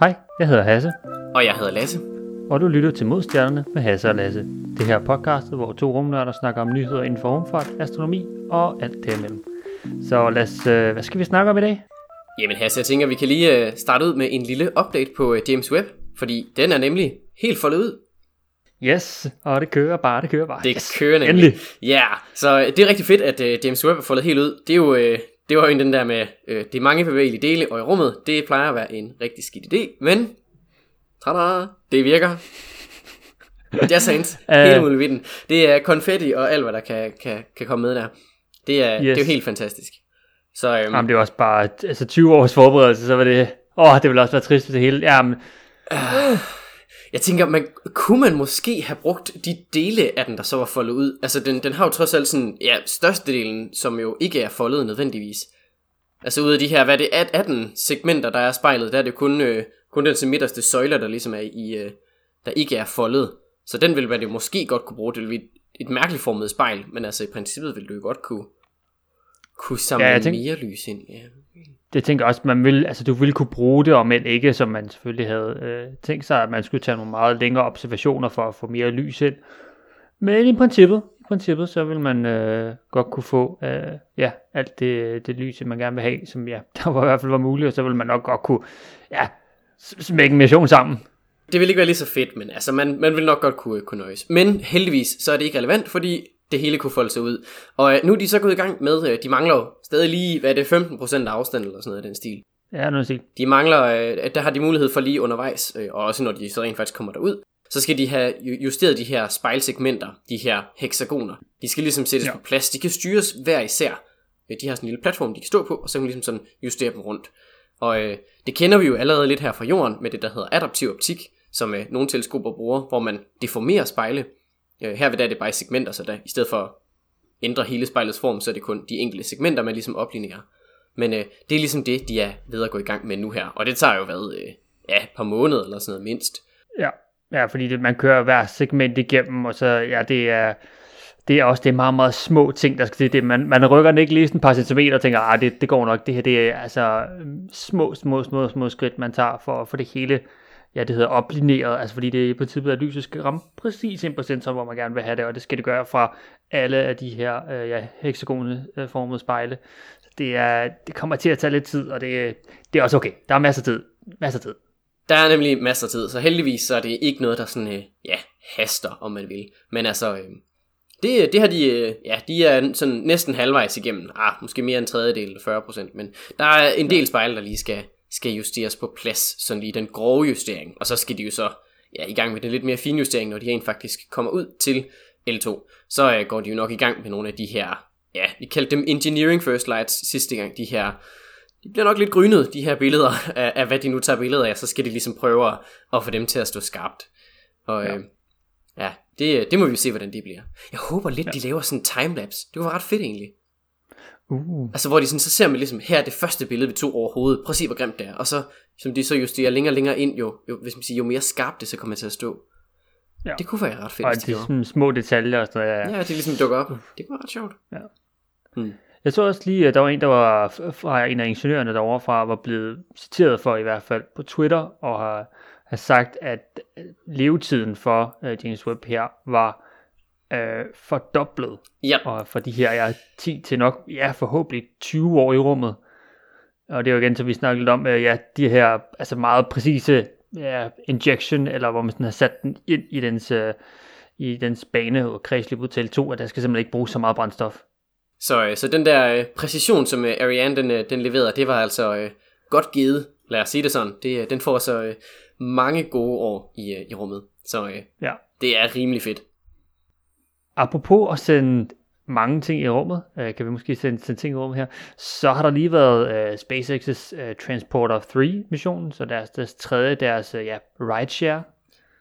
Hej, jeg hedder Hasse, Og jeg hedder Lasse. og du lytter til Modstjernerne med Hasse og Lasse. Det her er podcastet, hvor to rumnørder snakker om nyheder inden for rumfart, astronomi og alt derimellem. Så lad os, øh, hvad skal vi snakke om i dag? Jamen Hasse, jeg tænker, vi kan lige øh, starte ud med en lille update på øh, James Webb, fordi den er nemlig helt foldet ud. Yes, og det kører bare, det kører bare. Det yes. kører nemlig. Endelig. Ja, så øh, det er rigtig fedt, at øh, James Webb er foldet helt ud. Det er jo, øh, det var jo den der med, øh, det er mange bevægelige dele, og i rummet, det plejer at være en rigtig skidt idé, men, tada, det virker. Er sandt. Øh. Hele muligheden. Det er konfetti og alt, hvad der kan, kan, kan komme med der. Det er, yes. det er jo helt fantastisk. Så øhm, Jamen, det er også bare altså 20 års forberedelse, så var det... Åh, det ville også være trist, hvis det hele... Jamen, Jeg tænker, man, kunne man måske have brugt de dele af den, der så var foldet ud? Altså, den, den har jo trods alt sådan, ja, størstedelen, som jo ikke er foldet nødvendigvis. Altså, ud af de her, hvad er det, 18 segmenter, der er spejlet, der er det kun, øh, kun den midterste søjler, der ligesom er i, øh, der ikke er foldet. Så den ville man jo måske godt kunne bruge. Det ville et, et mærkeligt formet spejl, men altså, i princippet ville du jo godt kunne, kunne samle Ja, ja, jeg tænk- mere lys ind. Ja det tænker jeg også, man vil, altså du ville kunne bruge det, om end ikke, som man selvfølgelig havde øh, tænkt sig, at man skulle tage nogle meget længere observationer for at få mere lys ind. Men i princippet, i princippet så vil man øh, godt kunne få øh, ja, alt det, det lys, man gerne vil have, som ja, der var i hvert fald var muligt, og så vil man nok godt kunne ja, smække en mission sammen. Det vil ikke være lige så fedt, men altså, man, man vil nok godt kunne, kunne nøjes. Men heldigvis, så er det ikke relevant, fordi det hele kunne folde sig ud. Og øh, nu er de så gået i gang med, øh, de mangler jo stadig lige, hvad er det, 15% af afstand eller sådan noget i den stil. Ja, noget sige. De mangler, øh, der har de mulighed for lige undervejs, øh, og også når de så rent faktisk kommer derud, så skal de have ju- justeret de her spejlsegmenter, de her hexagoner. De skal ligesom sættes Ja. ja. på plads. De kan styres hver især. Øh, De har sådan en lille platform, de kan stå på, og så kan man ligesom sådan justere dem rundt. Og øh, det kender vi jo allerede lidt her fra jorden med det, der hedder adaptiv optik, som øh, nogle teleskoper bruger, hvor man deformerer spejle. Øh, her ved der er det bare i segmenter, så der, i stedet for at ændre hele spejlets form, så er det kun de enkelte segmenter, man ligesom oplinjer. Men øh, det er ligesom det, de er ved at gå i gang med nu her. Og det tager jo hvad, øh, ja, et par måneder eller sådan noget mindst. Ja, ja fordi det, man kører hver segment igennem, og så, ja, det er, det er også det er meget, meget små ting, der skal til. Det, man, man rykker den ikke lige sådan et par centimeter og tænker, ah, det, det går nok. Det her, det er altså små, små, små, små skridt, man tager for at få det hele, ja, det hedder oplineret, altså fordi det i princippet, at lyset skal ramme præcis ind på centrum, hvor man gerne vil have det, og det skal det gøre fra alle af de her, øh, ja, hexagonformede spejle. Så det, er, det kommer til at tage lidt tid, og det, det er også okay. Der er masser af tid. Masser af tid. Der er nemlig masser af tid, så heldigvis så er det ikke noget, der sådan, øh, ja, haster, om man vil. Men altså, øh, det, det har de, øh, ja, de er sådan næsten halvvejs igennem. Ah, måske mere en tredjedel, 40%, men der er en del spejle, der lige skal, skal justeres på plads, sådan lige den grove justering. Og så skal de jo så ja, i gang med den lidt mere finjustering, når de rent faktisk kommer ud til L2. Så øh, går de jo nok i gang med nogle af de her, ja, vi kaldte dem Engineering First Lights sidste gang, de her de bliver nok lidt grynet, de her billeder, af, af hvad de nu tager billeder af, så skal de ligesom prøve at, få dem til at stå skarpt. Og Ja. ja, øh, ja det, det må vi se, hvordan det bliver. Jeg håber lidt, ja. de laver sådan en timelapse. Det var ret fedt egentlig. Uh. Altså hvor de sådan, så ser man ligesom, her er det første billede, vi tog overhovedet. Prøv at se, hvor grimt det er. Og så, som de så justerer længere og længere ind, jo, jo, hvis man siger, jo mere skarpt det så kommer til at stå. Ja. Det kunne være ret fedt, Og de de sådan små detaljer og sådan noget. Ja. Ja, det ligesom dukker op. Det kunne være ret sjovt. Jeg så også lige, at der var en, der var fra en af ingeniørerne derovre fra, var blevet citeret for i hvert fald på Twitter, og har, har sagt, at levetiden for uh, James Webb her var øh, fordoblet. Ja, Og for de her ja, 10 til nok, ja, forhåbentlig 20 år i rummet. Og det er jo igen, som vi snakkede lidt om, øh, ja, de her altså meget præcise ja, injection, eller hvor man sådan har sat den ind i dens, øh, i dens bane og kredsløb ud til L2, at der skal simpelthen ikke bruges så meget brændstof. Så, øh, så den der øh, præcision, som øh, Ariane den, øh, den leverede, det var altså øh, godt givet. Lad os sige det sådan. Det, øh, den får så øh, mange gode år i, øh, i rummet. Så øh, Ja. det er rimelig fedt. Apropos at sende mange ting i rummet, øh, kan vi måske sende, sende ting i rummet her, så har der lige været øh, SpaceX's øh, Transporter 3 mission, så deres, deres tredje, deres øh, ja, rideshare.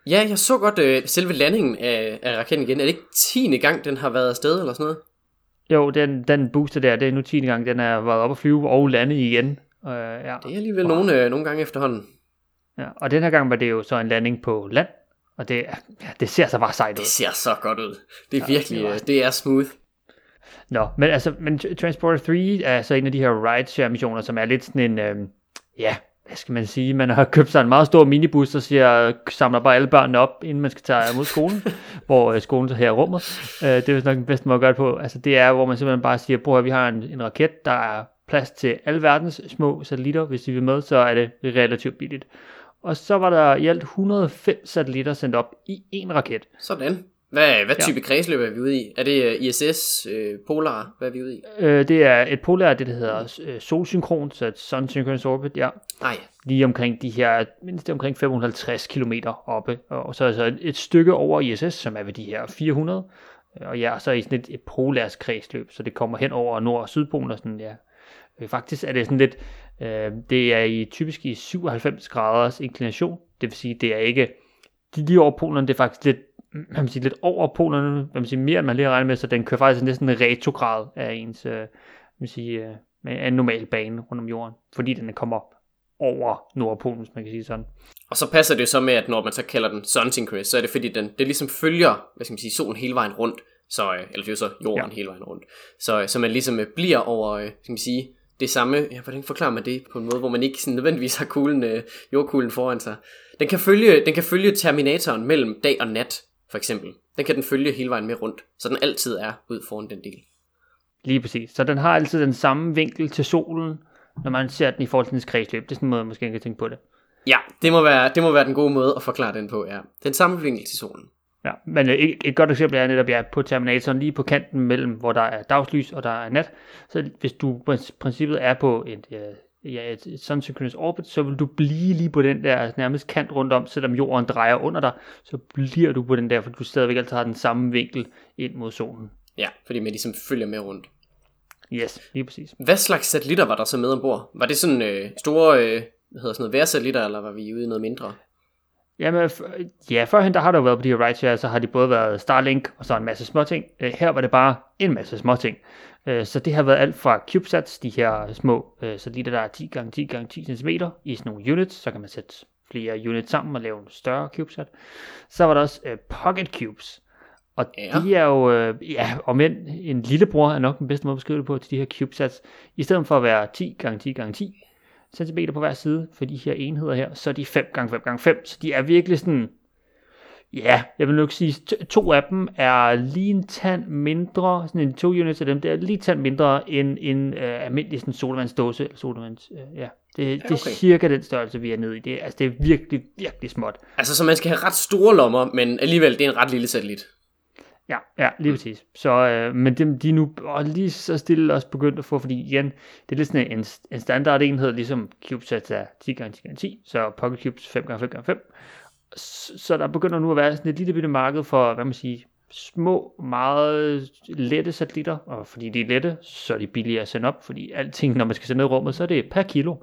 Ja, jeg så godt øh, selve landingen af, af raketten igen. Er det ikke tiende gang, den har været afsted eller sådan noget? Jo, den, den booster der, det er nu 10. gang, den er været op at flyve og lande igen. Øh, ja. Det er alligevel wow. nogle, øh, nogle gange efterhånden. ja. Og den her gang var det jo så en landing på land, og det, er- ja, det ser så bare sejt ud. Det ser så godt ud. Det er Ja, virkelig, det var- øh, det er smooth. Nå, men altså, men Transporter 3 er så en af de her rideshare missioner, som er lidt sådan en, øh, ja, hvad skal man sige, man har købt sig en meget stor minibus, der siger, samler bare alle børnene op, inden man skal tage mod skolen, hvor øh, skolen så her er rummet. Øh, det er vist nok den bedste måde at gøre det på. Altså det er, hvor man simpelthen bare siger, bror, vi har en, en raket, der er plads til alle verdens små satellitter, hvis de vil med, så er det relativt billigt. Og så var der i alt 105 satellitter sendt op i en raket. Sådan. Hvad, hvad type ja. kredsløb er vi ude i? Er det øh, ISS, øh, Polar? Hvad er vi ude i? Øh, det er et polar, det der hedder uh, solsynkron, så et sun synchronous orbit, ja. Ja. Lige omkring de her, mindst omkring 550 km oppe. Og så altså et, et stykke over ISS, som er ved de her 400. Og ja, så er i sådan et, et polars kredsløb, så det kommer hen over Nord- og Sydpolen og sådan, ja. Faktisk er det sådan lidt, øh, det er i typisk i 97 graders inklination, det vil sige, det er ikke, de lige over polerne, det er faktisk lidt man sige, lidt over polerne, man kan sige, mere end man lige har regnet med, så den kører faktisk næsten en retrograd af ens, øh, man sige, øh, med en normal bane rundt om jorden, fordi den kommer op over Nordpolen, hvis man kan sige sådan. Og så passer det så med, at når man så kalder den sun synchronous, så er det fordi, den, det ligesom følger, hvad skal man sige, solen hele vejen rundt, så, øh, eller det er jo så jorden ja. hele vejen rundt, så, så man ligesom bliver over, skal man sige, det samme, ja, hvordan forklarer man det på en måde, hvor man ikke sådan nødvendigvis har kuglen, øh, jordkuglen foran sig. Den kan, følge, den kan følge terminatoren mellem dag og nat, for eksempel. Den kan den følge hele vejen med rundt, så den altid er ud foran den del. Lige præcis. Så den har altid den samme vinkel til solen, når man ser den i forhold til dens kredsløb. Det er sådan en måde, måske kan tænke på det. Ja, det må, være, det må være den gode måde at forklare den på, ja. Den samme vinkel til solen. Ja, men et, et godt eksempel er netop, ja, på Terminatoren, lige på kanten mellem, hvor der er dagslys og der er nat. Så hvis du i princippet er på et, ja, et, et sun synchronous orbit, så vil du blive lige på den der nærmest kant rundt om, selvom jorden drejer under dig, så bliver du på den der, for du stadigvæk altid har den samme vinkel ind mod solen. Ja, fordi man ligesom følger med rundt. Yes, lige præcis. Hvad slags satellitter var der så med ombord? Var det sådan øh, store, øh, hvad hedder sådan noget, værsatellitter, eller var vi ude i noget mindre? Jamen, ja, førhen der har der jo været på de her rideshare, så har de både været Starlink og så en masse småting. Øh, her var det bare en masse småting. Øh, så det har været alt fra CubeSats, de her små øh, satellitter, der er 10 x 10 x 10 cm i sådan nogle units, så kan man sætte flere units sammen og lave en større CubeSat. Så var der også Pocket Cubes, og ja. de er jo, ja, om end en lillebror er nok den bedste måde at beskrive det på til de her CubeSats. I stedet for at være 10 x 10 x 10, cm på hver side for de her enheder her, så er de 5 x 5 x 5 så de er virkelig sådan, ja, jeg vil nok sige, to af dem er lige en tand mindre, sådan en to units af dem, det er lige en tand mindre end en uh, almindelig sådan sodavandsdåse, eller sodavands, uh, ja. Det, ja, okay. det er cirka den størrelse, vi er nede i. Det, altså, det er virkelig, virkelig småt. Altså, så man skal have ret store lommer, men alligevel, det er en ret lille satellit. Ja, ja, lige præcis. Så, øh, men dem, de er nu og lige så stille også begyndt at få, fordi igen, det er lidt sådan en, en standard enhed, ligesom CubeSats er 10x10x10, så Pocket Cubes 5x5x5. Så, så der begynder nu at være sådan et lille bitte marked for, hvad man siger, små, meget lette satellitter, og fordi de er lette, så er de billige at sende op, fordi alting, når man skal sende ned i rummet, så er det per kilo.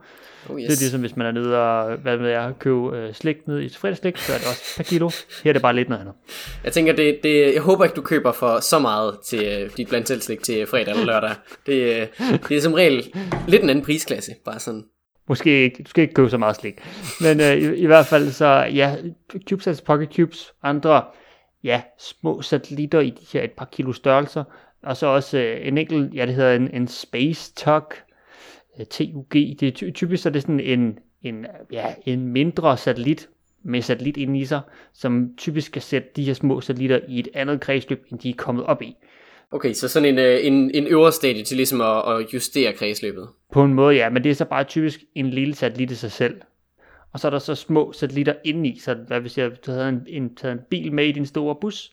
Oh, yes. Det er ligesom, hvis man er nede og, hvad med jeg, købe øh, slik ned i fredagsslik, så er det også per kilo. Her er det bare lidt noget andet. Jeg tænker, det, det, jeg håber ikke, du køber for så meget til øh, dit blandt slik til fredag eller lørdag. Det, øh, det er som regel lidt en anden prisklasse, bare sådan. Måske ikke, du skal ikke købe så meget slik. Men øh, i, i hvert fald så, ja, CubeSats, Pocket Cubes, andre ja, små satellitter i de her et par kilo størrelser, og så også øh, en enkelt, ja det hedder en, en Space Tug, øh, TUG, det er typisk så det er sådan en, en, ja, en mindre satellit med satellit inde i sig, som typisk skal sætte de her små satellitter i et andet kredsløb, end de er kommet op i. Okay, så sådan en, øh, en, en øvre stadie til ligesom at, at justere kredsløbet? På en måde, ja, men det er så bare typisk en lille satellit i sig selv og så er der så små satellitter indeni, så hvad hvis jeg tager en, en, tager en bil med i din store bus,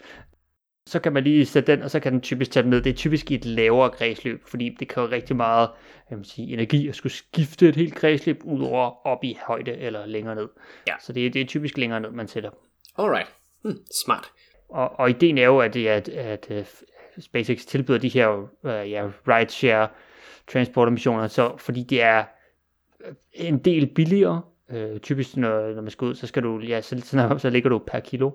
så kan man lige sætte den, og så kan den typisk tage den ned. Det er typisk i et lavere kredsløb, fordi det kræver rigtig meget jeg vil sige, energi at skulle skifte et helt kredsløb ud over op i højde eller længere ned. Ja. Så det, det er typisk længere ned, man sætter. Alright, hmm, smart. Og, og ideen er jo, at, at, at, at SpaceX tilbyder de her uh, ja, rideshare transporter missioner, så fordi det er en del billigere, Øh, typisk når, når man skal ud, så skal du, ja, så, så, så ligger du per kilo.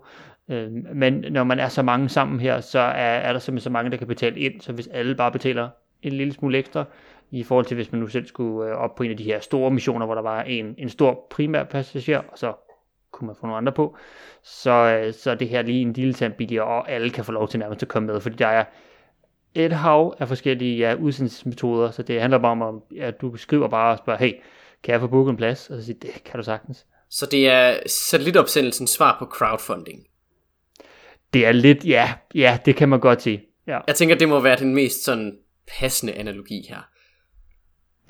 Øh, men når man er så mange sammen her, så er, er der simpelthen så mange, der kan betale ind, så hvis alle bare betaler en lille smule ekstra, i forhold til hvis man nu selv skulle øh, op på en af de her store missioner, hvor der var en, en stor primær passager, og så kunne man få nogle andre på, så, øh, så er det her lige en lille tand billigere, og alle kan få lov til nærmest at komme med, fordi der er et hav af forskellige ja, udsendelsesmetoder, så det handler bare om, at ja, du skriver bare og spørger, hey, kan jeg få booket en plads? Og så siger det kan du sagtens. Så det er satellitopsendelsens svar på crowdfunding. Det er lidt, ja, ja, det kan man godt sige. Ja. Jeg tænker, det må være den mest sådan passende analogi her.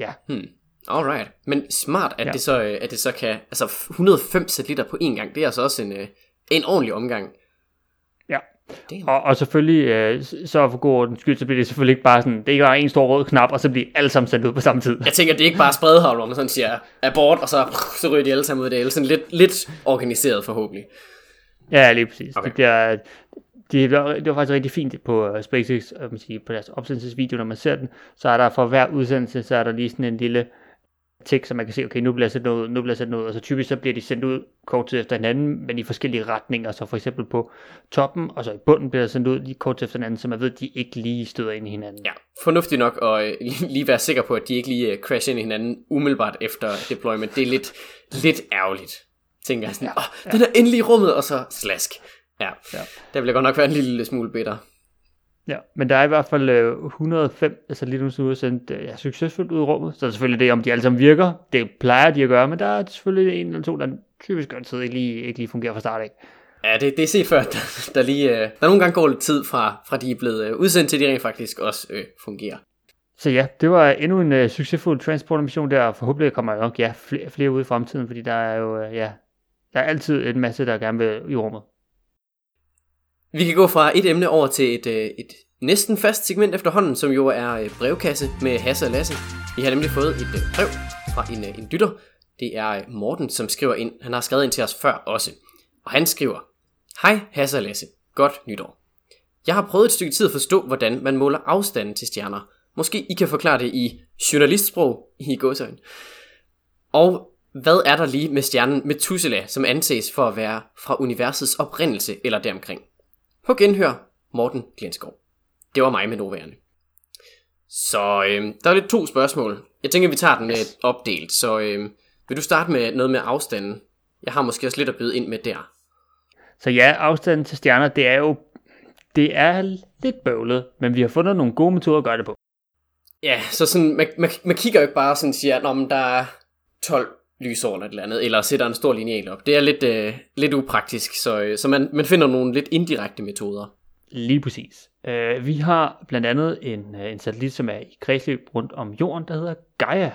Ja. Hmm. Alright. Men smart, at, Ja. det så, øh, at det så kan... Altså 105 satellitter på én gang, det er altså også en, øh, en ordentlig omgang. Damn. Og, og selvfølgelig, øh, så for god ordens skyld, så bliver det selvfølgelig ikke bare sådan, det er ikke bare en stor rød knap, og så bliver alle sammen sendt ud på samme tid. Jeg tænker, det er ikke bare spredhavl, hvor man sådan siger abort, og så, så ryger de alle sammen ud af det hele. Sådan lidt, lidt organiseret forhåbentlig. Ja, lige præcis. Okay. Okay. Det, bliver, det, var, det var faktisk rigtig fint på uh, SpaceX, øh, man siger, på deres opsendelsesvideo, når man ser den, så er der for hver udsendelse, så er der lige sådan en lille tekst, så man kan se, okay, nu bliver jeg sendt noget, nu bliver jeg sendt noget, og så typisk så bliver de sendt ud kort tid efter hinanden, men i forskellige retninger, så for eksempel på toppen, og så i bunden bliver der sendt ud lige kort tid efter hinanden, så man ved, at de ikke lige støder ind i hinanden. Ja, fornuftigt nok at øh, lige være sikker på, at de ikke lige øh, crasher ind i hinanden umiddelbart efter deployment. Det er lidt, lidt ærgerligt, tænker jeg sådan. Åh, ja, den er endelig i rummet, og så slask. Ja, Ja. der vil jeg godt nok være en lille smule bitter. Ja, men der er i hvert fald øh, 105 altså lige nu så udsendt øh, ja, succesfuldt ud i rummet. Så er selvfølgelig det, om de alle sammen virker. Det plejer de at gøre, men der er selvfølgelig en eller to, der typisk altid ikke lige, ikke lige fungerer fra start af. Ja, det, det er set før, der, der lige, øh, der nogle gange går lidt tid fra, fra de er blevet øh, udsendt til, de rent faktisk også øh, fungerer. Så ja, det var endnu en øh, succesfuld transportermission der, og forhåbentlig kommer der nok ja, flere, flere ud i fremtiden, fordi der er jo, øh, ja, der er altid en masse, der gerne vil i rummet. Vi kan gå fra et emne over til et, øh, et næsten fast segment efterhånden, som jo er øh, brevkasse med Hasse og Lasse. Vi har nemlig fået et øh, brev fra en, en lytter. Det er Morten, som skriver ind. Han har skrevet ind til os før også. Og han skriver, Hej Hasse og Lasse. Godt nytår. Jeg har prøvet et stykke tid at forstå, hvordan man måler afstanden til stjerner. Måske I kan forklare det i journalistsprog i gåsøjne. Og hvad er der lige med stjernen Methuselah, som anses for at være fra universets oprindelse eller deromkring? På genhør, Morten Glenskov. Det var mig med noværende. Så øh, der er lidt to spørgsmål. Jeg tænker, vi tager den øh, opdelt. Så øh, vil du starte med noget med afstanden? Jeg har måske også lidt at byde ind med der. Så ja, afstanden til stjerner, det er jo det er lidt bøvlet, men vi har fundet nogle gode metoder at gøre det på. Ja, så sådan, man, man, man kigger jo ikke bare sådan og siger, at der er 12 lysår eller et eller andet, eller sætter en stor lineal op. Det er lidt, øh, lidt upraktisk, så, øh, så man, man finder nogle lidt indirekte metoder. Lige præcis. Uh, vi har blandt andet en, uh, en satellit, som er i kredsløb rundt om jorden, der hedder Gaia.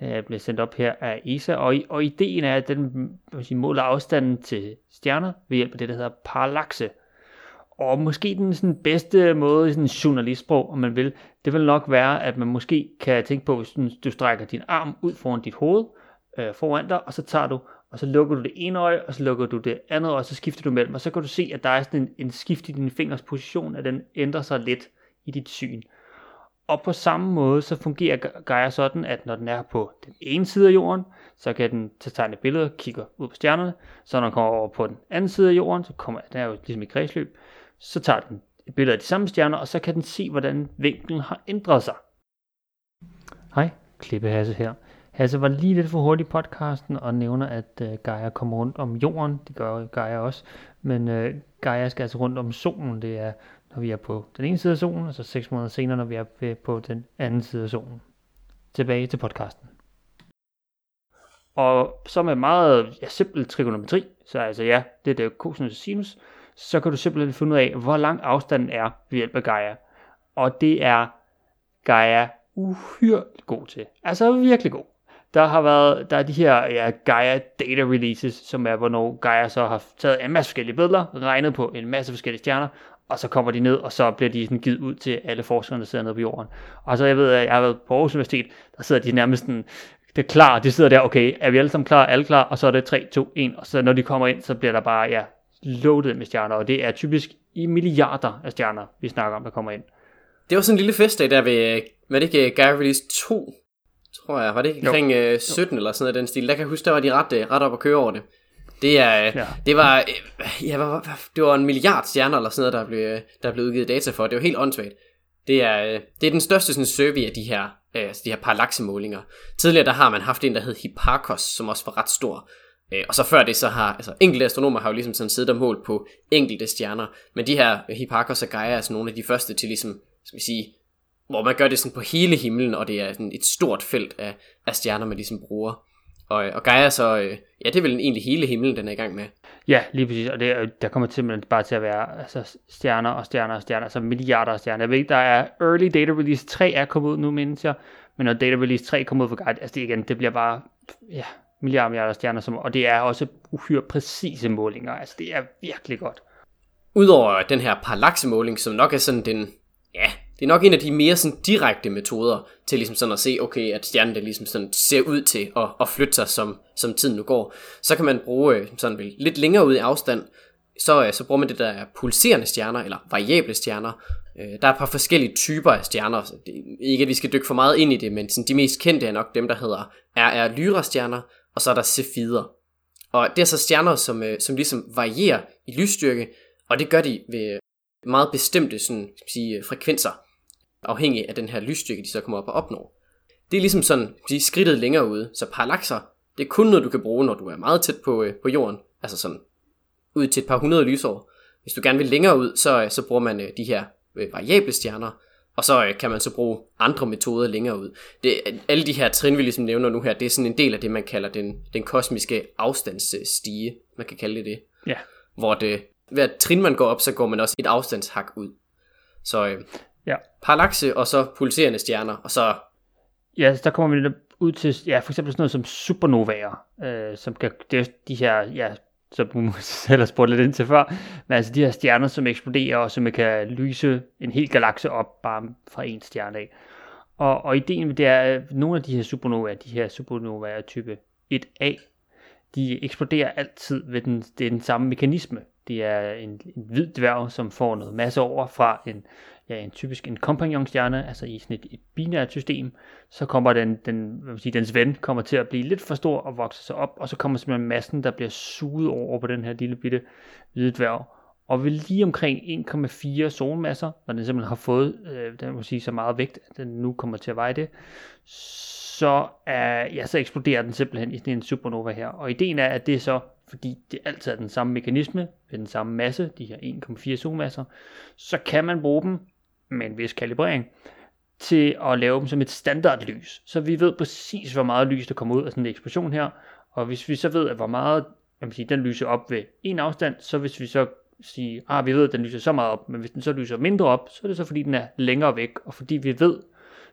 Uh, bliver sendt op her af ESA, og, og ideen er, at den sige, måler afstanden til stjerner ved hjælp af det, der hedder parallaxe. Og måske den sådan, bedste måde i sådan journalistsprog, om man vil, det vil nok være, at man måske kan tænke på, hvis du strækker din arm ud foran dit hoved, øh, foran dig, og så tager du, og så lukker du det ene øje, og så lukker du det andet øje, og så skifter du mellem, og så kan du se, at der er sådan en, en skift i din fingers position, at den ændrer sig lidt i dit syn. Og på samme måde, så fungerer Gaia sådan, at når den er på den ene side af jorden, så kan den tage tegne et billede og kigger ud på stjernerne. Så når den kommer over på den anden side af jorden, så kommer den er jo ligesom i kredsløb, så tager den et billede af de samme stjerner, og så kan den se, hvordan vinklen har ændret sig. Hej, Klippehasse her. Hasse var lige lidt for hurtig i podcasten og nævner, at øh, Gaia kommer rundt om jorden. Det gør Gaia også. Men øh, Gaia skal altså rundt om solen. Det er, når vi er på den ene side af solen, og så seks måneder senere, når vi er på den anden side af solen. Tilbage til podcasten. Og så med meget ja, simpel trigonometri, så altså ja, det er det cosinus og sinus, så kan du simpelthen finde ud af, hvor lang afstanden er ved hjælp af Gaia. Og det er Gaia uhyre god til. Altså virkelig god. Der har været, der er de her ja, Gaia data releases, som er, hvornår Gaia så har taget en masse forskellige billeder, regnet på en masse forskellige stjerner, og så kommer de ned, og så bliver de sådan givet ud til alle forskerne, der sidder nede på jorden. Og så jeg ved, at jeg har været på Aarhus Universitet, der sidder de nærmest sådan, det er klar, de sidder der, okay, er vi alle sammen klar, alle klar, og så er det 3, 2, 1, og så når de kommer ind, så bliver der bare, ja, loaded med stjerner, og det er typisk i milliarder af stjerner, vi snakker om, der kommer ind. Det var sådan en lille festdag der ved, øh, var det ikke øh, Gaia Release 2, tror jeg, var det ikke Jo. omkring øh, 17 eller sådan noget den stil. Der kan jeg huske, der var de ret, øh, ret op at køre over det. Det er, øh, Ja. det var, øh, ja, hvad, det var en milliard stjerner eller sådan noget, der blev, der blev udgivet data for. Det var helt åndssvagt. Det er, øh, det er den største sådan, survey af de her, øh, altså de her parallaxemålinger. Tidligere der har man haft en, der hed Hipparcos, som også var ret stor. Øh, og så før det, så har altså, enkelte astronomer har jo ligesom sådan siddet og målt på enkelte stjerner. Men de her Hipparcos og Gaia er altså nogle af de første til ligesom skal vi sige, hvor man gør det sådan på hele himlen, og det er sådan et stort felt af, af stjerner, man ligesom bruger. Og, og Gaia så, øh, ja, det er vel egentlig hele himlen, den er i gang med. Ja, lige præcis, og det, der kommer simpelthen bare til at være altså, stjerner og stjerner og stjerner, altså milliarder af stjerner. Jeg ved ikke, der er Early Data Release 3 er kommet ud nu, mindes jeg, men når Data Release 3 kommer ud for Gaia, altså det igen, det bliver bare, ja, milliarder, milliarder stjerner, som, og det er også uhyre præcise målinger, altså det er virkelig godt. Udover den her parallaxemåling, som nok er sådan den, ja, det er nok en af de mere sådan direkte metoder til ligesom sådan at se, okay, at stjernen der ligesom sådan ser ud til at, at flytte sig, som, som tiden nu går. Så kan man bruge øh, sådan vel, lidt længere ud i afstand, så, øh, så bruger man det der pulserende stjerner, eller variable stjerner. Øh, der er et par forskellige typer af stjerner. Ikke at vi skal dykke for meget ind i det, men sådan, de mest kendte er nok dem, der hedder RR Lyra-stjerner, og så er der Cefider. Og det er så stjerner, som, som ligesom varierer i lysstyrke, og det gør de ved meget bestemte sådan, skal sige, frekvenser afhængig af den her lysstyrke, de så kommer op og opnår. Det er ligesom sådan sige, skridtet længere ude, så parallaxer, det er kun noget, du kan bruge, når du er meget tæt på, øh, på jorden, altså sådan ud til et par hundrede lysår. Hvis du gerne vil længere ud, så, øh, så bruger man øh, de her øh, variable stjerner, og så øh, kan man så bruge andre metoder længere ud. Det, alle de her trin, vi ligesom nævner nu her, det er sådan en del af det, man kalder den, den kosmiske afstandsstige, man kan kalde det det. Ja. Hvor det, hver trin man går op, så går man også et afstandshak ud. Så øh, Ja. Parallaxe og så pulserende stjerner, og så... Ja, der kommer vi lidt ud til, ja, for eksempel sådan noget som supernovaer, øh, som kan, det er de her, ja, som du selv har spurgt lidt ind til før, men altså de her stjerner, som eksploderer, og som kan lyse en hel galakse op bare fra en stjerne af. Og, og ideen med det er, at nogle af de her supernovaer, de her supernovaer type 1A, de eksploderer altid ved den, det er den samme mekanisme. Det er en, en hvid dværg, som får noget masse over fra en, ja, en typisk en kompagnonstjerne, altså i sådan et, et binært system, så kommer den, den hvad man sige, dens ven kommer til at blive lidt for stor og vokse sig op, og så kommer simpelthen massen, der bliver suget over på den her lille bitte hvide dværg. Og ved lige omkring 1,4 solmasser, når den simpelthen har fået øh, den må sige, så meget vægt, at den nu kommer til at veje det, så, er, ja, så eksploderer den simpelthen i sådan en supernova her. Og ideen er, at det er så, fordi det altid er den samme mekanisme, ved den samme masse, de her 1,4 solmasser, så kan man bruge dem med en vis kalibrering, til at lave dem som et standardlys. Så vi ved præcis, hvor meget lys der kommer ud af sådan en eksplosion her, og hvis vi så ved, at hvor meget jeg vil sige, den lyser op ved en afstand, så hvis vi så sige, ah, vi ved, at den lyser så meget op, men hvis den så lyser mindre op, så er det så fordi, den er længere væk, og fordi vi ved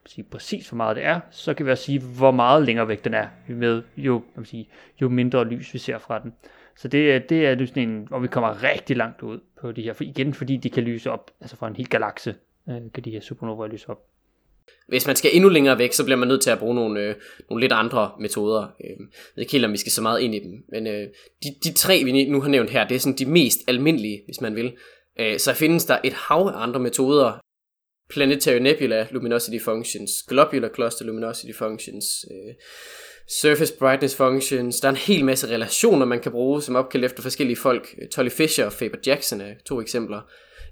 sige, præcis, hvor meget det er, så kan vi også sige, hvor meget længere væk den er, med jo, jeg sige, jo mindre lys vi ser fra den. Så det, det er sådan en, hvor vi kommer rigtig langt ud på de her, for igen fordi de kan lyse op, altså fra en hel galakse, øh, kan de her supernovaer lyse op. Hvis man skal endnu længere væk, så bliver man nødt til at bruge nogle, øh, nogle lidt andre metoder. Øh, jeg ved ikke helt, om vi skal så meget ind i dem. Men øh, de, de tre, vi nu har nævnt her, det er sådan de mest almindelige, hvis man vil. Øh, så findes der et hav af andre metoder. Planetary Nebula Luminosity Functions, Globular Cluster Luminosity Functions, øh, Surface Brightness Functions. Der er en hel masse relationer, man kan bruge, som opkaldt efter forskellige folk. Tolly Fisher og Faber Jackson er to eksempler.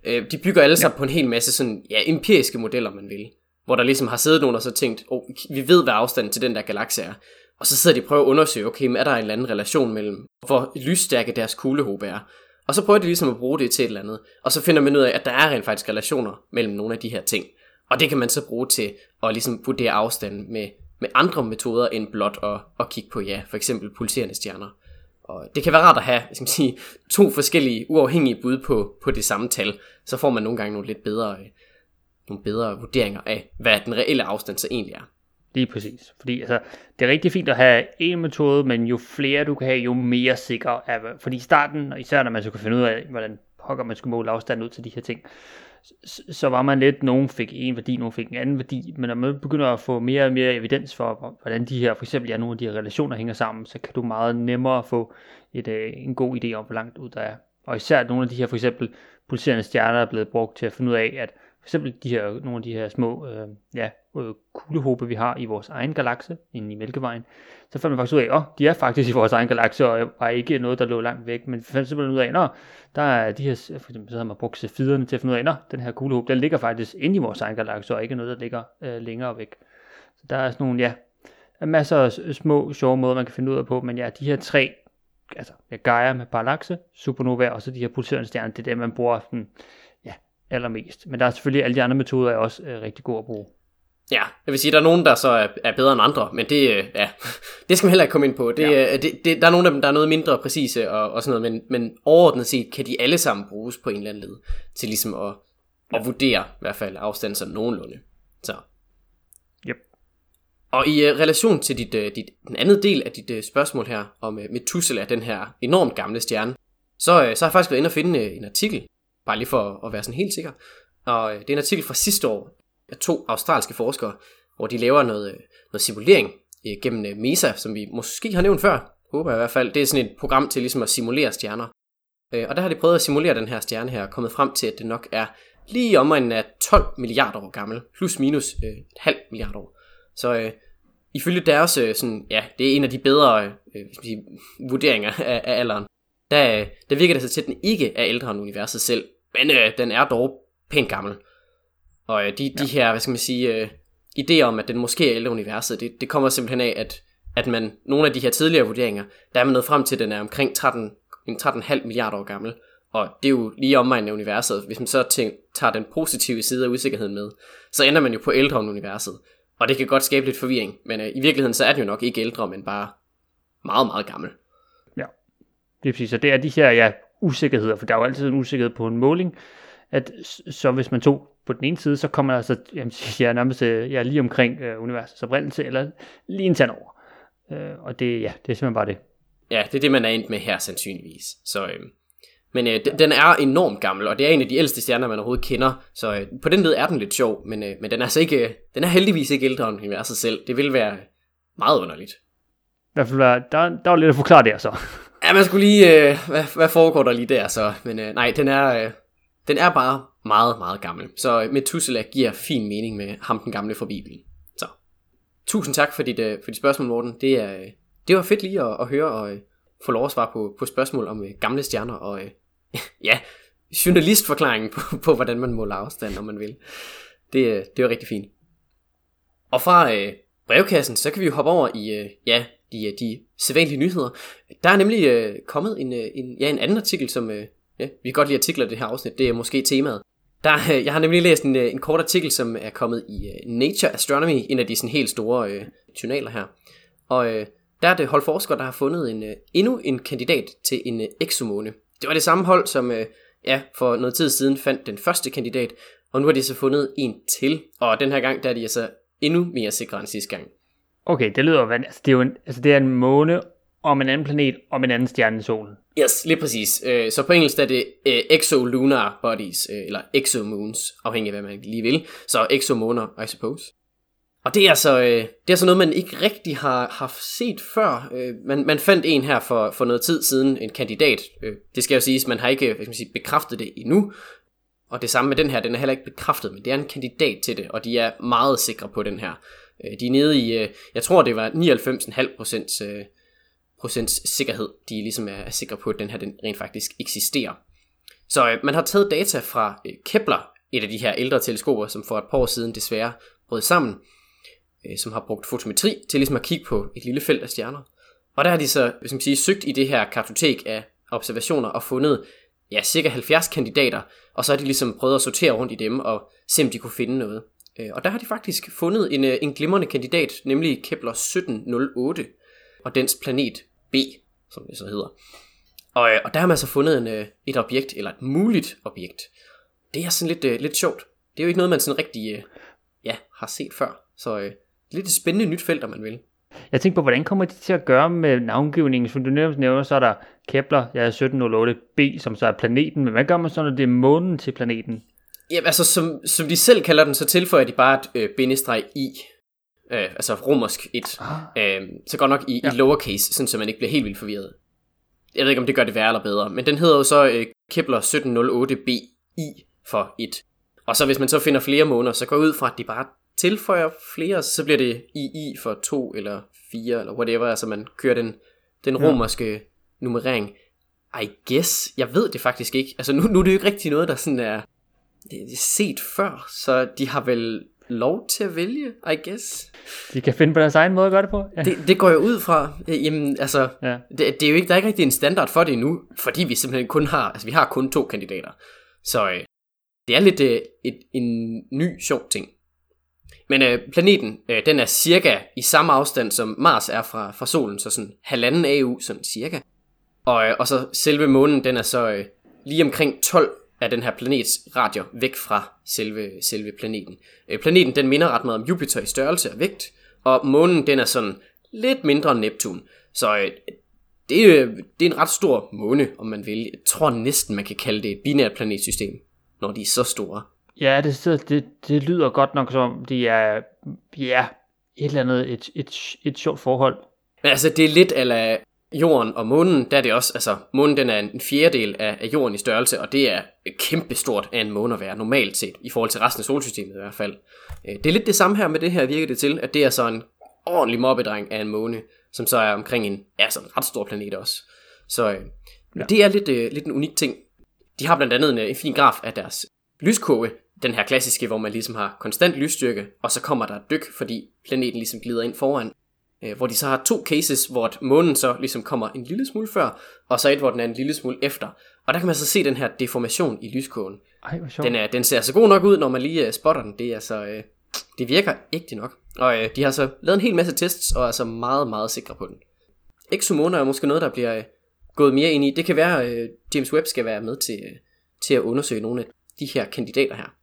Øh, de bygger alle sammen ja. på en hel masse sådan, ja, empiriske modeller, man vil. Hvor der ligesom har siddet nogen og så tænkt, oh, vi ved, hvad afstanden til den der galakse er. Og så sidder de og prøver at undersøge, okay, men er der en eller anden relation mellem, hvor lysstærke deres kuglehåb er. Og så prøver de ligesom at bruge det til et eller andet. Og så finder man ud af, at der er rent faktisk relationer mellem nogle af de her ting. Og det kan man så bruge til at ligesom vurdere afstanden med, med andre metoder end blot at, at kigge på, ja, for eksempel pulserende stjerner. Og det kan være rart at have skal man sige, to forskellige uafhængige bud på, på det samme tal. Så får man nogle gange nogle lidt bedre, øh, nogle bedre vurderinger af, hvad den reelle afstand så egentlig er. Lige præcis. Fordi altså, det er rigtig fint at have en metode, men jo flere du kan have, jo mere sikker er Fordi i starten, og især når man så kan finde ud af, hvordan pokker man skulle måle afstanden ud til de her ting, så var man lidt, nogen fik en værdi, nogen fik en anden værdi, men når man begynder at få mere og mere evidens for, hvordan de her, for eksempel ja, nogle af de her relationer hænger sammen, så kan du meget nemmere få et, øh, en god idé om, hvor langt ud der er. Og især nogle af de her, for eksempel pulserende stjerner er blevet brugt til at finde ud af, at eksempel de her, nogle af de her små øh, ja, øh, kuglehobe, vi har i vores egen galakse, inde i Mælkevejen, så fandt man faktisk ud af, at oh, de er faktisk i vores egen galakse, og øh, var ikke noget, der lå langt væk, men vi fandt simpelthen ud af, at der er de her, for eksempel så har man brugt cepiderne til at finde ud af, at den her kuglehobe, den ligger faktisk inde i vores egen galakse, og ikke noget, der ligger øh, længere væk. Så der er sådan nogle, ja, masser af små, sjove måder, man kan finde ud af på, men ja, de her tre, altså ja, Gaia med parallaxe, supernova, og så de her pulserende stjerner, det er det, man bruger sådan, allermest. Men der er selvfølgelig alle de andre metoder er også øh, rigtig gode at bruge. Ja, jeg vil sige, der er nogen, der så er, er bedre end andre, men det, øh, ja, det skal man heller ikke komme ind på. Det, ja. det, det, der er nogle af dem, der er noget mindre præcise og, og sådan noget, men, men overordnet set kan de alle sammen bruges på en eller anden led, til ligesom at, at vurdere i hvert fald afstand sådan nogenlunde. Så. Yep. Og i uh, relation til dit, uh, dit, den anden del af dit uh, spørgsmål her, om uh, Methuselah, den her enormt gamle stjerne, så, uh, så har jeg faktisk været inde og finde uh, en artikel, bare lige for at være sådan helt sikker. Og øh, det er en artikel fra sidste år, af to australske forskere, hvor de laver noget, øh, noget simulering øh, gennem MESA, som vi måske har nævnt før, håber jeg i hvert fald. Det er sådan et program til ligesom at simulere stjerner. Og der har de prøvet at simulere den her stjerne her, og kommet frem til, at det nok er lige om en af 12 milliarder år gammel, plus minus øh, et halvt milliard år. Så øh, ifølge deres, øh, sådan, ja, det er en af de bedre øh, sige, vurderinger af, af alderen, der, der virker det så til, at den ikke er ældre end universet selv, men øh, den er dog pænt gammel. Og øh, de, ja. de her, hvad skal man sige, øh, idéer om, at den måske er ældre universet, det, det kommer simpelthen af, at, at man, nogle af de her tidligere vurderinger, der er man nået frem til, at den er omkring 13, 13,5 milliarder år gammel. Og det er jo lige omegnen af universet. Hvis man så tænker, tager den positive side af usikkerheden med, så ender man jo på ældre end universet. Og det kan godt skabe lidt forvirring, men øh, i virkeligheden så er den jo nok ikke ældre, men bare meget, meget gammel. Ja, det er præcis. Så det er de her ja, usikkerheder, for der er jo altid en usikkerhed på en måling, at så hvis man tog på den ene side, så kommer der altså jamen, ja, nærmest ja, lige omkring øh, universets oprindelse, eller lige en tand over. Øh, og det, ja, det er simpelthen bare det. Ja, det er det, man er endt med her sandsynligvis. Så, øh, men øh, den er enormt gammel, og det er en af de ældste stjerner, man overhovedet kender. Så øh, på den led er den lidt sjov, men, øh, men den, er altså ikke, øh, den er heldigvis ikke ældre end universet selv. Det vil være meget underligt. I hvert fald, der, der er lidt at forklare der så. Ja, man skulle lige, øh, hvad, hvad foregår der lige der så? Men øh, nej, den er, øh, den er bare meget, meget gammel. Så Methuselah giver fin mening med ham den gamle fra Bibelen. Så tusind tak for dit, øh, for dit spørgsmål, Morten. Det, er, øh, det var fedt lige at, at høre og øh, få lov at svare på, på spørgsmål om øh, gamle stjerner og øh, ja, journalistforklaringen på, på, hvordan man måler afstand, når man vil. Det, øh, det var rigtig fint. Og fra øh, brevkassen, så kan vi jo hoppe over i, øh, ja, de, øh, de sædvanlige nyheder. Der er nemlig øh, kommet en, øh, en, ja, en anden artikel, som, øh, ja, vi kan godt lide artikler i det her afsnit, det er måske temaet. Der, øh, jeg har nemlig læst en, øh, en kort artikel, som er kommet i øh, Nature Astronomy, en af de sådan helt store øh, journaler her. Og øh, der er det hold forskere, der har fundet en, øh, endnu en kandidat til en øh, exomåne. Det var det samme hold, som øh, ja, for noget tid siden fandt den første kandidat, og nu har de så fundet en til, og den her gang der er de altså endnu mere sikre end sidste gang. Okay, det lyder vand. Altså, det er jo en, altså, det er en måne om en anden planet, om en anden stjerne i solen. Yes, lige præcis. Øh, så på engelsk er det øh, exolunar bodies, øh, eller exomoons, afhængig af hvad man lige vil. Så exomoner, I suppose. Og det er altså, det er altså noget, man ikke rigtig har haft set før. Man, man fandt en her for, for noget tid siden, en kandidat. Det skal jo siges, man har ikke skal man sige, bekræftet det endnu. Og det samme med den her, den er heller ikke bekræftet, men det er en kandidat til det, og de er meget sikre på den her. Øh, de er nede i, øh, jeg tror det var 99,5 procents, øh, procents sikkerhed, de ligesom er, er sikre på, at den her den rent faktisk eksisterer. Så øh, man har taget data fra øh, Kepler, et af de her ældre teleskoper, som for et par år siden desværre brød sammen, øh, som har brugt fotometri til ligesom at kigge på et lille felt af stjerner. Og der har de så hvis man sige, søgt i det her kartotek af observationer og fundet ja, cirka 70 kandidater, og så har de ligesom prøvet at sortere rundt i dem og se om de kunne finde noget. Øh, og der har de faktisk fundet en, øh, en glimrende kandidat, nemlig Kepler 1708 og dens planet B, som det så hedder. Og, øh, og der har man så fundet en, øh, et objekt, eller et muligt objekt. Det er sådan lidt, lidt sjovt. Det er jo ikke noget, man sådan rigtig ja, har set før. Så lidt et spændende nyt felt, om man vil. Jeg tænker på, hvordan kommer de til at gøre med navngivningen? Som du nævner, så er der Kepler, ja, 1708b, som så er planeten. Men hvad gør man så, når det er månen til planeten? Ja, altså som, som de selv kalder den, så tilføjer de bare et øh, bindestreg i. Øh, altså romersk 1. Ah. Øh, så godt nok i, ja. i lowercase, sådan så man ikke bliver helt vildt forvirret. Jeg ved ikke, om det gør det værre eller bedre. Men den hedder jo så øh, Kepler 1708b i for 1. Og så hvis man så finder flere måneder, så går ud fra, at de bare tilføjer flere, så bliver det II for to eller fire, eller whatever, altså man kører den, den romerske ja. nummerering. I guess, jeg ved det faktisk ikke. Altså nu, nu er det jo ikke rigtig noget, der sådan er set før, så de har vel lov til at vælge, I guess. De kan finde på deres egen måde at gøre det på. Ja. Det, det går jo ud fra, jamen altså, ja. det, det, er jo ikke, der er ikke rigtig en standard for det endnu, fordi vi simpelthen kun har, altså vi har kun to kandidater. Så, øh, det er lidt øh, et, en ny sjov ting. Men øh, planeten, øh, den er cirka i samme afstand, som Mars er fra, fra solen, så sådan halvanden AU, sådan cirka. Og, øh, og så selve månen, den er så øh, lige omkring 12 af den her planets radier væk fra selve, selve planeten. Øh, planeten, den minder ret meget om Jupiter i størrelse og vægt, og månen, den er sådan lidt mindre end Neptun. Så øh, det, er, det er en ret stor måne, om man vil. Jeg tror næsten, man kan kalde det et binært planetsystem, når de er så store. Ja, det, det, det lyder godt nok som, de er ja, et eller andet, et, et, et sjovt forhold. Men altså, det er lidt ala jorden og månen, der er det også, altså månen den er en fjerdedel af, af jorden i størrelse, og det er kæmpestort af en måne at være, normalt set, i forhold til resten af solsystemet i hvert fald. Øh, det er lidt det samme her med det her, virker det til, at det er så en ordentlig mobbedreng af en måne, som så er omkring en, ja, så en ret stor planet også. Så øh, ja. det er lidt, øh, lidt en unik ting. De har blandt andet en, en fin graf af deres lyskurve, den her klassiske, hvor man ligesom har konstant lysstyrke, og så kommer der et dyk, fordi planeten ligesom glider ind foran. Øh, hvor de så har to cases, hvor månen så ligesom kommer en lille smule før, og så et, hvor den er en lille smule efter. Og der kan man så se den her deformation i lyskurven. Ej, hvor sjovt. Den, er, den ser så god nok ud, når man lige uh, spotter den. Det er så, uh, det virker ægte nok. Og uh, de har så lavet en hel masse tests, og er så meget, meget sikre på den. Exomoner er måske noget, der bliver uh, gået mere ind i. Det kan være, at uh, James Webb skal være med til, uh, til at undersøge nogle af de her kandidater her.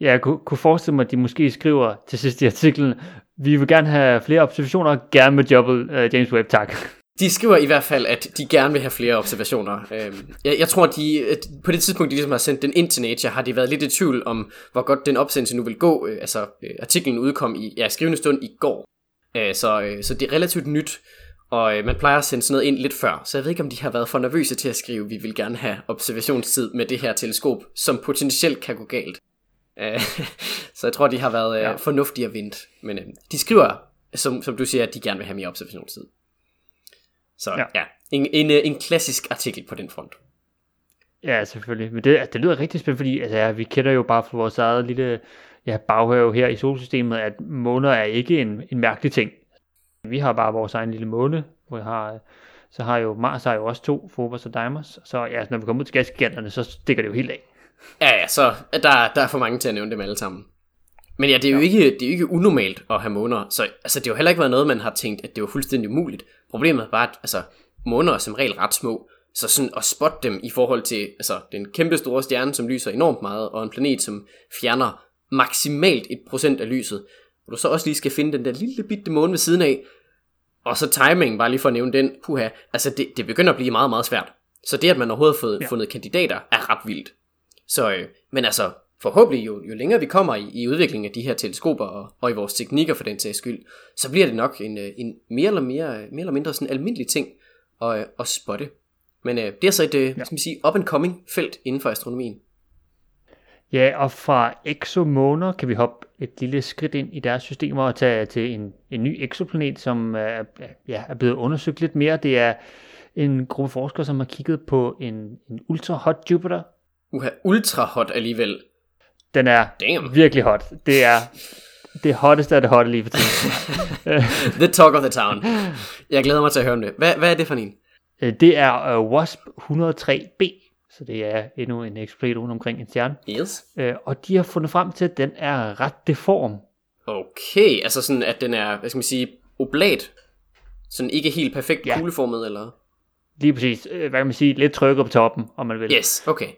Ja, jeg kunne, kunne forestille mig, at de måske skriver til sidst i artiklen, vi vil gerne have flere observationer, gerne med jobbet uh, James Webb, tak. De skriver i hvert fald, at de gerne vil have flere observationer. Øhm, jeg, jeg tror, de på det tidspunkt, de ligesom har sendt den ind til Nature, har de været lidt i tvivl om, hvor godt den opsendelse nu vil gå. Øh, altså, øh, artiklen udkom i ja, skrivende stund i går. Så, så det er relativt nyt, og man plejer at sende sådan noget ind lidt før. Så jeg ved ikke, om de har været for nervøse til at skrive, vi vil gerne have observationstid med det her teleskop, som potentielt kan gå galt. Øh, så jeg tror, de har været øh, ja. fornuftige at vente. Men øh, de skriver, som, som du siger, at de gerne vil have mere observationstid. Så ja, ja en, en, en klassisk artikel på den front. Ja, selvfølgelig. Men det, det lyder rigtig spændende, fordi altså, ja, vi kender jo bare fra vores eget lille ja, baghave her i solsystemet, at måner er ikke en, en mærkelig ting. Vi har bare vores egen lille måne, hvor jeg har, så har jo Mars har jo også to, Phobos og Deimos. Så ja, når vi kommer ud til gasgiganterne, så stikker det jo helt af. Ja, ja, så der, der er for mange til at nævne dem alle sammen. Men ja, det er jo, ja. ikke, det er jo ikke unormalt at have måner, så altså, det har jo heller ikke været noget, man har tænkt, at det var fuldstændig umuligt. Problemet er bare, at altså, måner er som regel ret små, så sådan at spotte dem i forhold til altså, den kæmpe store stjerne, som lyser enormt meget, og en planet, som fjerner maksimalt et procent af lyset, og du så også lige skal finde den der lille bitte måne ved siden af, og så timingen, bare lige for at nævne den, puha, altså det, det begynder at blive meget, meget svært. Så det, at man overhovedet har fået, ja. fundet kandidater, er ret vildt. Så, øh, men altså, forhåbentlig jo, jo længere vi kommer i, i udviklingen af de her teleskoper, og, og i vores teknikker for den sags skyld, så bliver det nok en, øh, en mere, eller mere, mere eller mindre sådan almindelig ting at, øh, at spotte. Men øh, det er så et, øh, ja. skal man sige, up-and-coming felt inden for astronomien. Ja, og fra exomoner kan vi hoppe et lille skridt ind i deres systemer og tage til en, en ny exoplanet, som er, ja, er blevet undersøgt lidt mere. Det er en gruppe forskere, som har kigget på en, en ultra hot Jupiter, Uha, ultra hot alligevel. Den er Damn. virkelig hot. Det er det hotteste af det hotte lige for tiden. the talk of the town. Jeg glæder mig til at høre om det. Hvad, hvad er det for en? Øh, det er uh, WASP 103b, så det er endnu en eksplosion omkring en stjerne. Yes. Uh, og de har fundet frem til, at den er ret deform. Okay, altså sådan, at den er, hvad skal man sige, oblat. Sådan ikke helt perfekt ja. kugleformet, eller? Lige præcis. Hvad kan man sige? Lidt trykket på toppen, om man vil. Yes, okay.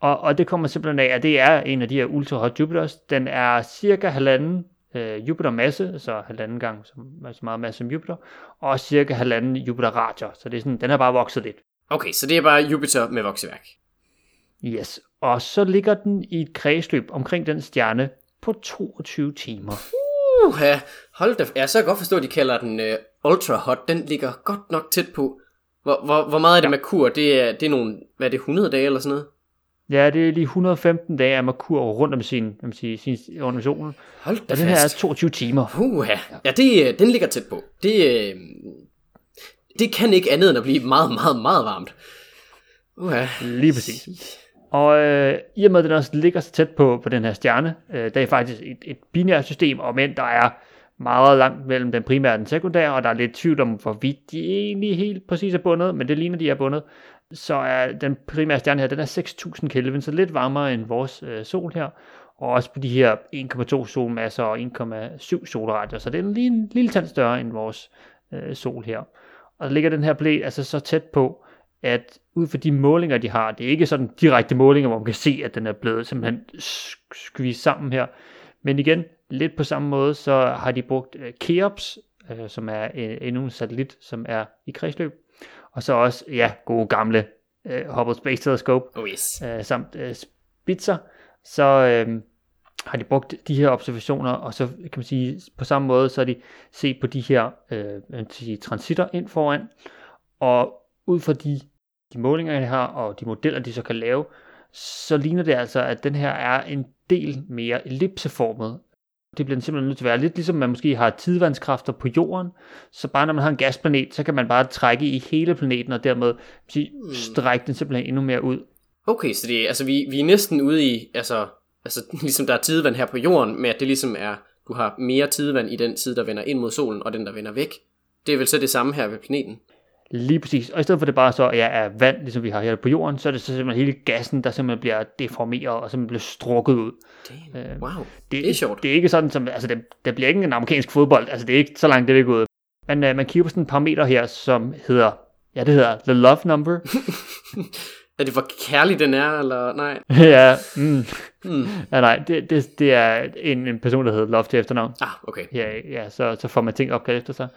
Og, og det kommer simpelthen af, at det er en af de her ultra hot Jupiters. Den er cirka halvanden øh, Jupiter masse, altså halvanden gang så, så meget masse som Jupiter, og cirka halvanden Jupiter radier. Så det er sådan, den er bare vokset lidt. Okay, så det er bare Jupiter med vokseværk. Yes, og så ligger den i et kredsløb omkring den stjerne på 22 timer. Uh, hold da. Ja, så jeg godt forstå, at de kalder den uh, ultra hot. Den ligger godt nok tæt på. Hvor, hvor, hvor meget er det ja. Merkur? Det er, det er nogle, hvad er det, 100 dage eller sådan noget? Ja, det er lige 115 dage, at Merkur rundt om sin, om sin, sin organisation. Hold da og den her er 22 timer. Uh, ja, det, øh, den ligger tæt på. Det, øh, det kan ikke andet end at blive meget, meget, meget varmt. Uh, ja. Lige præcis. Og øh, i og med, at den også ligger så tæt på, på den her stjerne, øh, der er faktisk et, et binært system, og men der er meget langt mellem den primære og den sekundære, og der er lidt tvivl om, hvorvidt de egentlig helt præcis er bundet, men det ligner, de er bundet så er den primære stjerne her, den er 6.000 Kelvin, så lidt varmere end vores øh, sol her. Og også på de her 1,2 solmasser og 1,7 solradier, så det er lige en lille tand større end vores øh, sol her. Og der ligger den her planet altså så tæt på, at ud fra de målinger, de har, det er ikke sådan direkte målinger, hvor man kan se, at den er blevet simpelthen skvist sammen her. Men igen, lidt på samme måde, så har de brugt øh, Keops, øh, som er en, endnu en satellit, som er i kredsløb. Og så også, ja, gode gamle øh, Hubble Space Telescope, Oh yes. øh, samt øh, Spitzer. Så øh, har de brugt de her observationer, og så kan man sige, på samme måde, så har de set på de her øh, sige, transitter ind foran, og ud fra de, de målinger, de har, og de modeller, de så kan lave, så ligner det altså, at den her er en del mere ellipseformet. Det bliver den simpelthen nødt til at være lidt ligesom man måske har tidvandskræfter på jorden, så bare når man har en gasplanet, så kan man bare trække i hele planeten, og dermed sige, strække den simpelthen endnu mere ud. Okay, så det altså, vi, vi er næsten ude i, altså, altså, ligesom der er tidevand her på jorden, med at det ligesom er, du har mere tidevand i den side, der vender ind mod solen, og den, der vender væk. Det er vel så det samme her ved planeten? Lige præcis. Og i stedet for det bare så ja, er vand, ligesom vi har her på jorden, så er det så simpelthen hele gassen, der simpelthen bliver deformeret og simpelthen bliver strukket ud. Damn. Øh, Wow, Det, det er sjovt. Det er ikke sådan, som, altså det, det bliver ikke en amerikansk fodbold, altså det er ikke så langt det er vi gået. Men uh, man kigger på sådan et parameter her, som hedder, ja det hedder the love number. Er det hvor kærlig den er, eller nej? ja, mm, Hmm. ja, nej, det, det, det er en, en person, der hedder love til efternavn. Ah, okay. Ja, ja så, så får man ting opkaldt efter sig.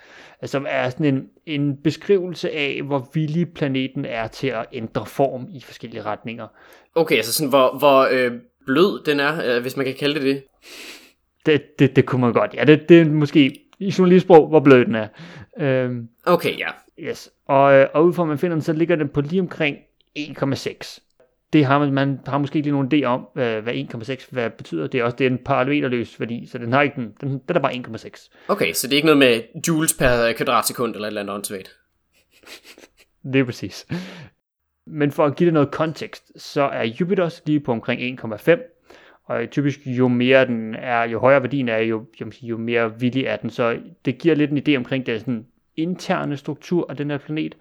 Som er sådan en, en beskrivelse af, hvor villig planeten er til at ændre form i forskellige retninger. Okay, altså sådan, hvor, hvor øh, blød den er, øh, hvis man kan kalde det det. Det, det, det kunne man godt. Ja, det, det er måske i journalistsprog, hvor blød den er. Øhm, Okay, ja. yes. Og, øh, og ud fra man finder den, så ligger den på lige omkring 1,6. Det har man, man har måske ikke lige nogen idé om, hvad, hvad 1,6 hvad betyder. Det er også det er en parameterløs værdi, så den har ikke den, den, den er bare 1,6. Okay, så det er ikke noget med joules per kvadratsekund eller et eller andet åndssvagt. Det er præcis. Men for at give det noget kontekst, så er Jupiters lige på omkring 1,5. Og typisk jo mere den er, jo højere værdien er, jo, jo, jo mere villig er den. Så det giver lidt en idé omkring den sådan interne struktur af den her planet.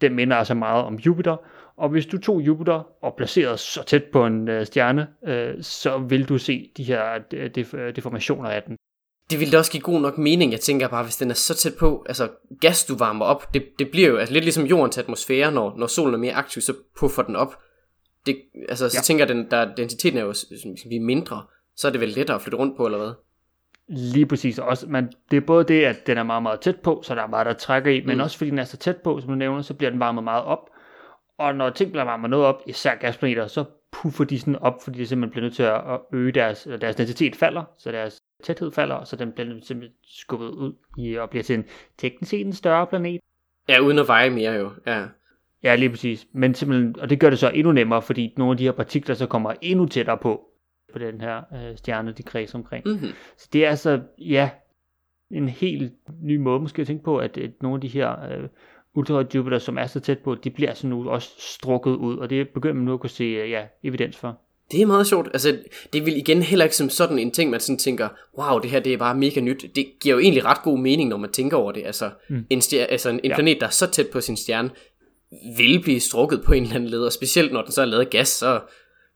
Den minder altså meget om Jupiter. Og hvis du tog Jupiter og placerede så tæt på en øh, stjerne, øh, så vil du se de her øh, def- øh, deformationer af den. Det ville da også give god nok mening, jeg tænker bare, hvis den er så tæt på, altså gas du varmer op, det, det bliver jo altså, lidt ligesom jordens atmosfære, når, når solen er mere aktiv, så puffer den op. Det, altså, så Ja. tænker den, der, densiteten er jo er mindre, så er det vel lettere at flytte rundt på, eller hvad? Lige præcis. Også, men det er både det, at den er meget, meget tæt på, så der er meget, der trækker i, men Mm. også fordi den er så tæt på, som du nævner, så bliver den varmet meget op. Og når ting bliver varmet noget op, især gasplaneter, så puffer de sådan op, fordi de simpelthen bliver nødt til at øge deres, deres densitet falder, så deres tæthed falder, så den bliver simpelthen skubbet ud i, og bliver til en teknisk set en større planet. Ja, uden at veje mere jo, ja. Ja, lige præcis. Men simpelthen, og det gør det så endnu nemmere, fordi nogle af de her partikler så kommer endnu tættere på, på den her øh, stjerne, de kredser omkring. Mm-hmm. Så det er altså, ja, en helt ny måde måske at tænke på, at, at nogle af de her øh, ultra Jupiter, som er så tæt på, de bliver så nu også strukket ud, og det begynder man nu at kunne se øh, ja, evidens for. Det er meget sjovt. Altså, det vil igen heller ikke som sådan en ting, man sådan tænker, wow, det her det er bare mega nyt. Det giver jo egentlig ret god mening, når man tænker over det. Altså, Mm. en, stjer- altså en, Ja. planet, der er så tæt på sin stjerne, vil blive strukket på en eller anden led, og specielt når den så er lavet af gas, så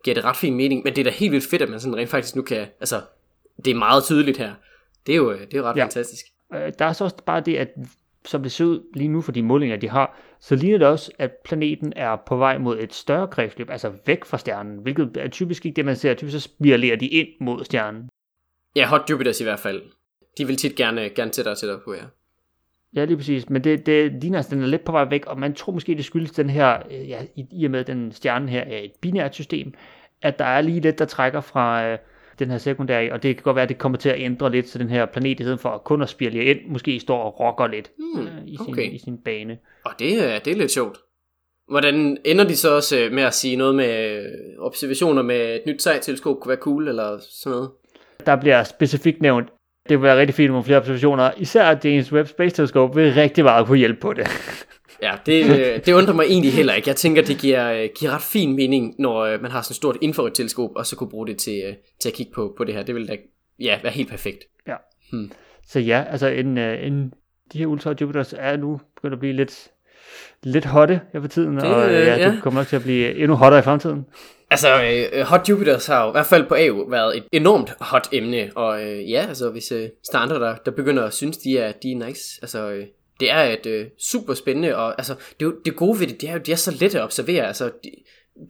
giver det ret fin mening. Men det er da helt vildt fedt, at man sådan rent faktisk nu kan, altså, det er meget tydeligt her. Det er jo, det er jo ret Ja. ja. fantastisk. Øh, der er så også bare det, at som det ser ud lige nu for de målinger, de har, så ligner det også, at planeten er på vej mod et større kredsløb, altså væk fra stjernen, hvilket er typisk ikke det, man ser. Typisk så spiralerer de ind mod stjernen. Ja, Hot Jupiters i hvert fald. De vil tit gerne, gerne tættere og tættere på, ja. Ja, lige præcis. Men det, det ligner, at den er lidt på vej væk, og man tror måske, det skyldes den her, øh, ja, i, i og med den stjerne her er et binært system, at der er lige lidt, der trækker fra øh, den her sekundære, og det kan godt være, at det kommer til at ændre lidt, så den her planet, i stedet for kun at spirale ind, måske står og rokker lidt Hmm, øh, i, sin, okay. i sin bane. Og det, er- det er lidt sjovt. Hvordan ender de så også øh, med at sige noget med øh, observationer med et nyt sejteleskop kunne være cool, eller sådan noget? Der bliver specifikt nævnt, det vil være rigtig fint med flere observationer, især at James Webb Space Telescope vil rigtig meget kunne hjælpe på det. Ja, det, det undrer mig egentlig heller ikke. Jeg tænker, det giver, giver ret fin mening, når øh, man har sådan et stort infrarødt teleskop, og så kunne bruge det til, øh, til at kigge på, på det her. Det ville da ja, være helt perfekt. Så ja, altså en, øh, en, de her Ultra Jupiters er nu begyndt at blive lidt lidt hotte her for tiden, Det, og ja, ja. det kommer nok til at blive endnu hottere i fremtiden. Altså, øh, Hot Jupiters har jo i hvert fald på AU været et enormt hot emne, og øh, ja, altså hvis øh, der er andre, der, der begynder at synes, de er, de er nice, altså øh, det er et øh, super spændende, og altså det, det gode ved det, det er jo, de er så lette at observere, altså de,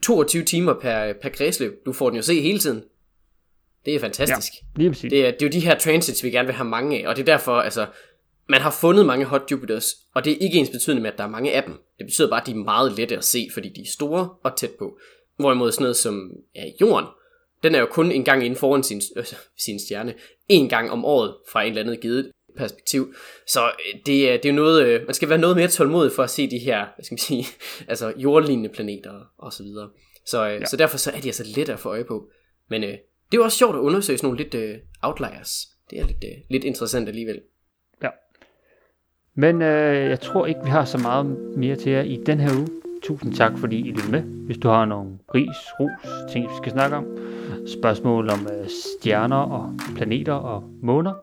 22 timer per, per kredsløb, du får den jo se hele tiden. Det er fantastisk. Lige præcis. Det er, det er jo de her transits, vi gerne vil have mange af, og det er derfor, altså, man har fundet mange Hot Jupiters, og det er ikke ens betydende med, at der er mange af dem. Det betyder bare, at de er meget lette at se, fordi de er store og tæt på. Hvorimod sådan noget som ja, jorden, den er jo kun en gang inden foran sin, øh, sin stjerne, en gang om året fra en eller anden givet perspektiv. Så øh, det, er, det er noget, øh, man skal være noget mere tålmodig for at se de her, hvad skal man sige, altså jordlignende planeter og så videre. Så, øh, ja. så derfor så er de altså lette at få øje på. Men øh, det er jo også sjovt at undersøge sådan nogle lidt øh, outliers. Det er lidt, øh, lidt interessant alligevel. Ja. Men øh, jeg tror ikke, vi har så meget mere til jer i den her uge. Tusind tak, fordi I lyttede med. Hvis du har nogle ris, ros, ting, vi skal snakke om, spørgsmål om øh, stjerner og planeter og måner,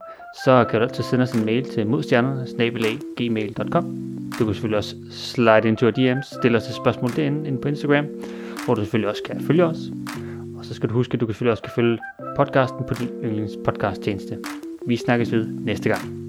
så kan du altid sende os en mail til modstjernerne, gmail.com. Du kan selvfølgelig også slide into our DM's, stille os et spørgsmål derinde inde på Instagram, hvor du selvfølgelig også kan følge os. Og så skal du huske, at du kan selvfølgelig også kan følge podcasten på din yndlings podcast tjeneste. Vi snakkes ved næste gang.